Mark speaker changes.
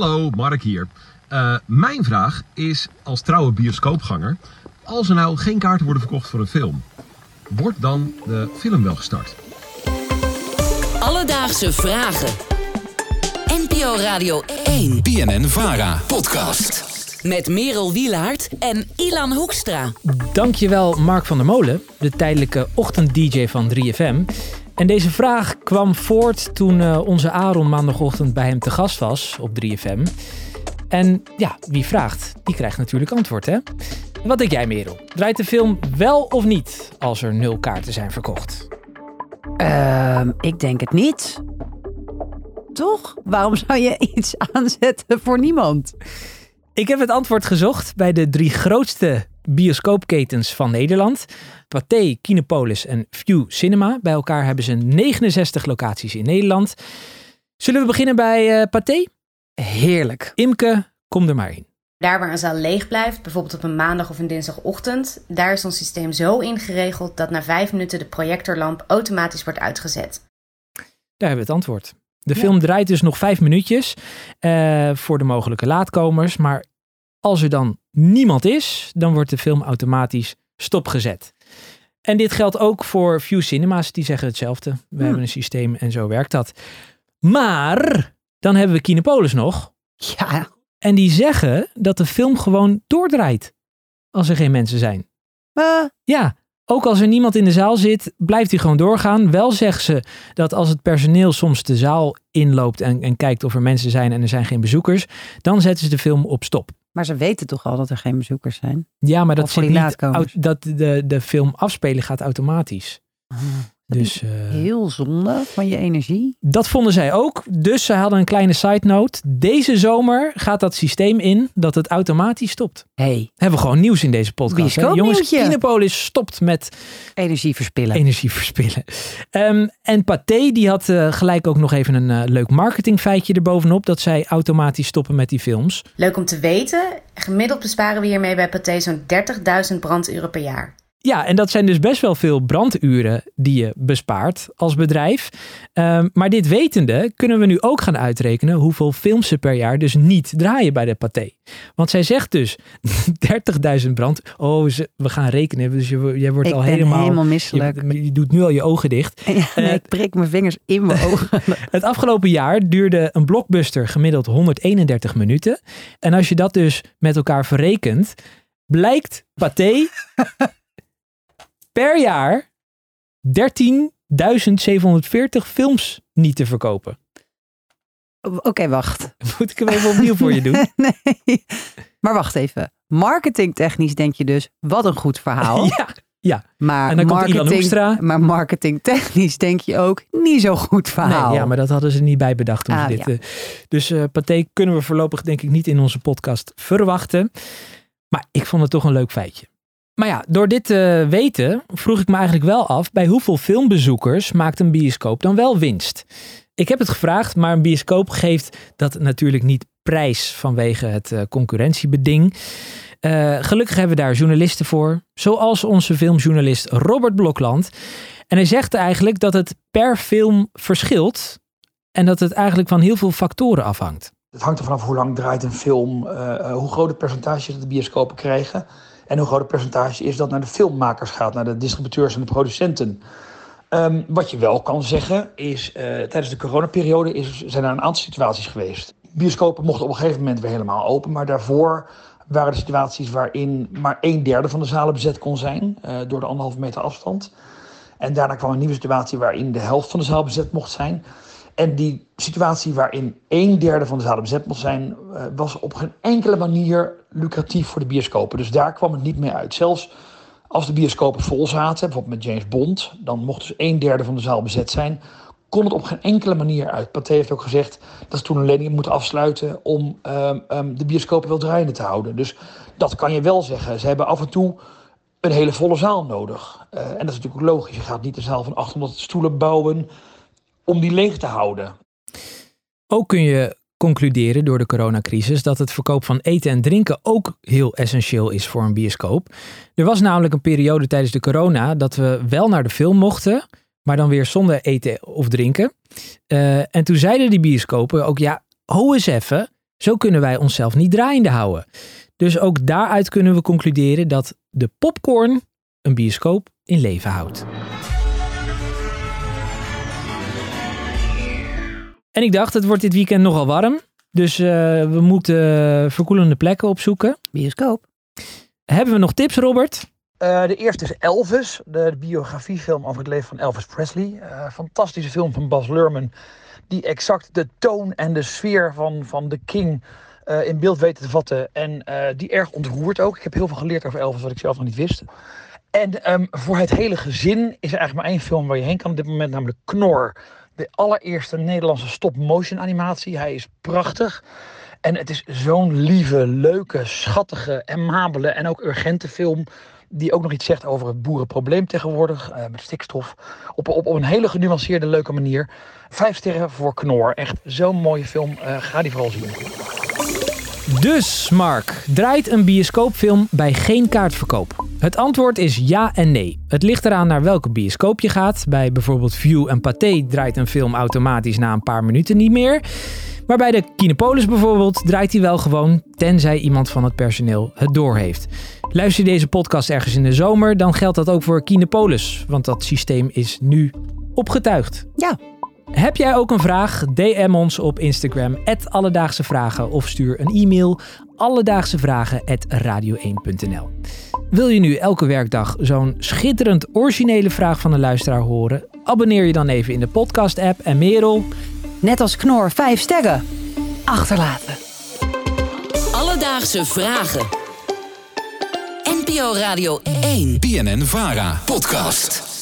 Speaker 1: Hallo, Mark hier. Uh, mijn vraag is als trouwe bioscoopganger: als er nou geen kaarten worden verkocht voor een film, wordt dan de film wel gestart?
Speaker 2: Alledaagse vragen. NPO Radio 1.
Speaker 3: BNN Vara. Podcast.
Speaker 2: Met Merel Wielaert en Ilan Hoekstra.
Speaker 4: Dankjewel Mark van der Molen, de tijdelijke ochtend-DJ van 3FM. En deze vraag kwam voort toen uh, onze Aaron maandagochtend bij hem te gast was op 3FM. En ja, wie vraagt, die krijgt natuurlijk antwoord, hè? Wat denk jij, Merel? Draait de film wel of niet als er nul kaarten zijn verkocht?
Speaker 5: Ehm, ik denk het niet. Toch? Waarom zou je iets aanzetten voor niemand?
Speaker 4: Ik heb het antwoord gezocht bij de drie grootste bioscoopketens van Nederland. Pathé, Kinepolis en View Cinema. Bij elkaar hebben ze 69 locaties in Nederland. Zullen we beginnen bij uh, Pathé?
Speaker 5: Heerlijk.
Speaker 4: Imke, kom er maar in.
Speaker 6: Daar waar een zaal leeg blijft, bijvoorbeeld op een maandag of een dinsdagochtend, daar is ons systeem zo ingeregeld dat na vijf minuten de projectorlamp automatisch wordt uitgezet.
Speaker 4: Daar hebben we het antwoord. De film draait dus nog vijf minuutjes uh, voor de mogelijke laatkomers. Maar als er dan niemand is, dan wordt de film automatisch stopgezet. En dit geldt ook voor View Cinema's, die zeggen hetzelfde. We
Speaker 5: Hmm.
Speaker 4: hebben een systeem en zo werkt dat. Maar dan hebben we Kinepolis nog.
Speaker 5: Ja.
Speaker 4: En die zeggen dat de film gewoon doordraait als er geen mensen zijn.
Speaker 5: Uh,
Speaker 4: Ja, ook als er niemand in de zaal zit, blijft hij gewoon doorgaan. Wel zeggen ze dat als het personeel soms de zaal inloopt en, en kijkt of er mensen zijn en er zijn geen bezoekers, dan zetten ze de film op stop.
Speaker 5: Maar ze weten toch al dat er geen bezoekers zijn?
Speaker 4: Ja, maar dat, zit niet, dat de, de film afspelen gaat automatisch. Dus eh,
Speaker 5: Heel zonde van je energie.
Speaker 4: dat vonden zij ook. Dus ze hadden een kleine side note. Deze zomer gaat dat systeem in dat het automatisch stopt.
Speaker 5: hey,
Speaker 4: Hebben we gewoon nieuws in deze podcast. Hè? Jongens,
Speaker 5: Bioscoopnieuwtje.
Speaker 4: Kinepolis stopt met
Speaker 5: energie verspillen.
Speaker 4: energie verspillen. Ehm, en Pathé die had eh, gelijk ook nog even een eh, leuk marketingfeitje erbovenop. Dat zij automatisch stoppen met die films.
Speaker 6: Leuk om te weten, gemiddeld besparen we hiermee bij Pathé zo'n 30.000 branduren per jaar.
Speaker 4: Ja, en dat zijn dus best wel veel branduren die je bespaart als bedrijf. Ehm, maar dit wetende kunnen we nu ook gaan uitrekenen hoeveel films ze per jaar dus niet draaien bij de Pathé. Want zij zegt dus 30.000 brand. Oh, ze- we gaan rekenen. Dus je, jij wordt
Speaker 5: ik
Speaker 4: al
Speaker 5: ben
Speaker 4: helemaal...
Speaker 5: helemaal misselijk.
Speaker 4: Je, je doet nu al je ogen dicht.
Speaker 5: Ja, nee,
Speaker 4: Eh,
Speaker 5: ik prik mijn vingers in mijn ogen.
Speaker 4: Het afgelopen jaar duurde een blockbuster gemiddeld 131 minuten. En als je dat dus met elkaar verrekent, blijkt Pathé per jaar 13.740 films niet te verkopen.
Speaker 5: Oké, wacht.
Speaker 4: Moet ik hem even opnieuw voor je doen?
Speaker 5: nee. Maar wacht even. Marketingtechnisch denk je dus, wat een goed verhaal.
Speaker 4: Ja, ja.
Speaker 5: Maar,
Speaker 4: En dan komt
Speaker 5: maar marketingtechnisch denk je ook, niet zo goed verhaal.
Speaker 4: Nee, ja, maar dat hadden ze niet bij bedacht. Toen
Speaker 5: Ah,
Speaker 4: dit,
Speaker 5: ja.
Speaker 4: eh, dus eh Pathé kunnen we voorlopig denk ik niet in onze podcast verwachten. Maar ik vond het toch een leuk feitje. Maar ja, door dit te weten vroeg ik me eigenlijk wel af... bij hoeveel filmbezoekers maakt een bioscoop dan wel winst? Ik heb het gevraagd, maar een bioscoop geeft dat natuurlijk niet prijs... vanwege het eh, concurrentiebeding. Eh, gelukkig hebben we daar journalisten voor. Zoals onze filmjournalist Robert Blokland. En hij zegt eigenlijk dat het per film verschilt... en dat het eigenlijk van heel veel factoren afhangt.
Speaker 7: Het hangt er vanaf hoe lang draait een film, eh, hoe groot het percentage dat de bioscopen krijgen. En hoe groot het percentage is dat naar de filmmakers gaat, naar de distributeurs en de producenten. Ehm, wat je wel kan zeggen is, eh, tijdens de coronaperiode is, zijn er een aantal situaties geweest. Bioscopen mochten op een gegeven moment weer helemaal open, maar daarvoor waren er situaties waarin maar een derde van de zalen bezet kon zijn, eh, door de anderhalve meter afstand. En daarna kwam een nieuwe situatie waarin de helft van de zaal bezet mocht zijn. En die situatie waarin een derde van de zalen bezet mocht zijn, eh, was op geen enkele manier lucratief voor de bioscopen. Dus daar kwam het niet meer uit. Zelfs als de bioscopen vol zaten, bijvoorbeeld met James Bond, dan mocht dus een derde van de zaal bezet zijn. Kon het op geen enkele manier uit. Pathé heeft ook gezegd dat ze toen een lening moeten afsluiten om ehm, ehm, de bioscopen wel draaiende te houden. Dus dat kan je wel zeggen. Ze hebben af en toe een hele volle zaal nodig. Eh, en dat is natuurlijk logisch. Je gaat niet een zaal van 800 stoelen bouwen om die leeg te houden.
Speaker 4: Ook kun je concluderen door de coronacrisis dat het verkoop van eten en drinken ook heel essentieel is voor een bioscoop. Er was namelijk een periode tijdens de corona dat we wel naar de film mochten, maar dan weer zonder eten of drinken. Eh, en toen zeiden die bioscopen ook, ja, ho eens even, Zo kunnen wij onszelf niet draaiende houden. Dus ook daaruit kunnen we concluderen dat de popcorn een bioscoop in leven houdt. En ik dacht, het wordt dit weekend nogal warm. Dus eh, we moeten verkoelende plekken opzoeken.
Speaker 5: Bioscoop.
Speaker 4: Hebben we nog tips, Robert?
Speaker 7: Eh, de eerste is Elvis, de, de biografiefilm over het leven van Elvis Presley. Eh, fantastische film van Bas Luhrmann, die exact de toon en de sfeer van, van de King eh, in beeld weten te vatten. En eh, die erg ontroert ook. Ik heb heel veel geleerd over Elvis, wat ik zelf nog niet wist. En ehm, voor het hele gezin is er eigenlijk maar één film waar je heen kan op dit moment, namelijk Knor. De allereerste Nederlandse stop-motion animatie. Hij is prachtig. En het is zo'n lieve, leuke, schattige, amabele en ook urgente film. Die ook nog iets zegt over het boerenprobleem tegenwoordig. eh, met stikstof. Op, op, op een hele genuanceerde, leuke manier. Vijf sterren voor Knor. Echt zo'n mooie film. Eh, ga die vooral zien.
Speaker 4: Dus, Mark, draait een bioscoopfilm bij geen kaartverkoop? Het antwoord is ja en nee. Het ligt eraan naar welke bioscoop je gaat. Bij bijvoorbeeld View en Pathé draait een film automatisch na een paar minuten niet meer. Maar bij de Kinepolis bijvoorbeeld draait hij wel gewoon, tenzij iemand van het personeel het doorheeft. Luister je deze podcast ergens in de zomer, dan geldt dat ook voor Kinepolis, want dat systeem is nu opgetuigd.
Speaker 5: Ja.
Speaker 4: Heb jij ook een vraag? DM ons op Instagram, Alledaagse Vragen, of stuur een e-mail, alledaagsevragen.radio1.nl. Wil je nu elke werkdag zo'n schitterend originele vraag van een luisteraar horen? Abonneer je dan even in de podcast-app en Merel,
Speaker 5: Net als Knor, vijf sterren. Achterlaten.
Speaker 2: Alledaagse vragen. NPO Radio 1.
Speaker 3: BNN Vara podcast.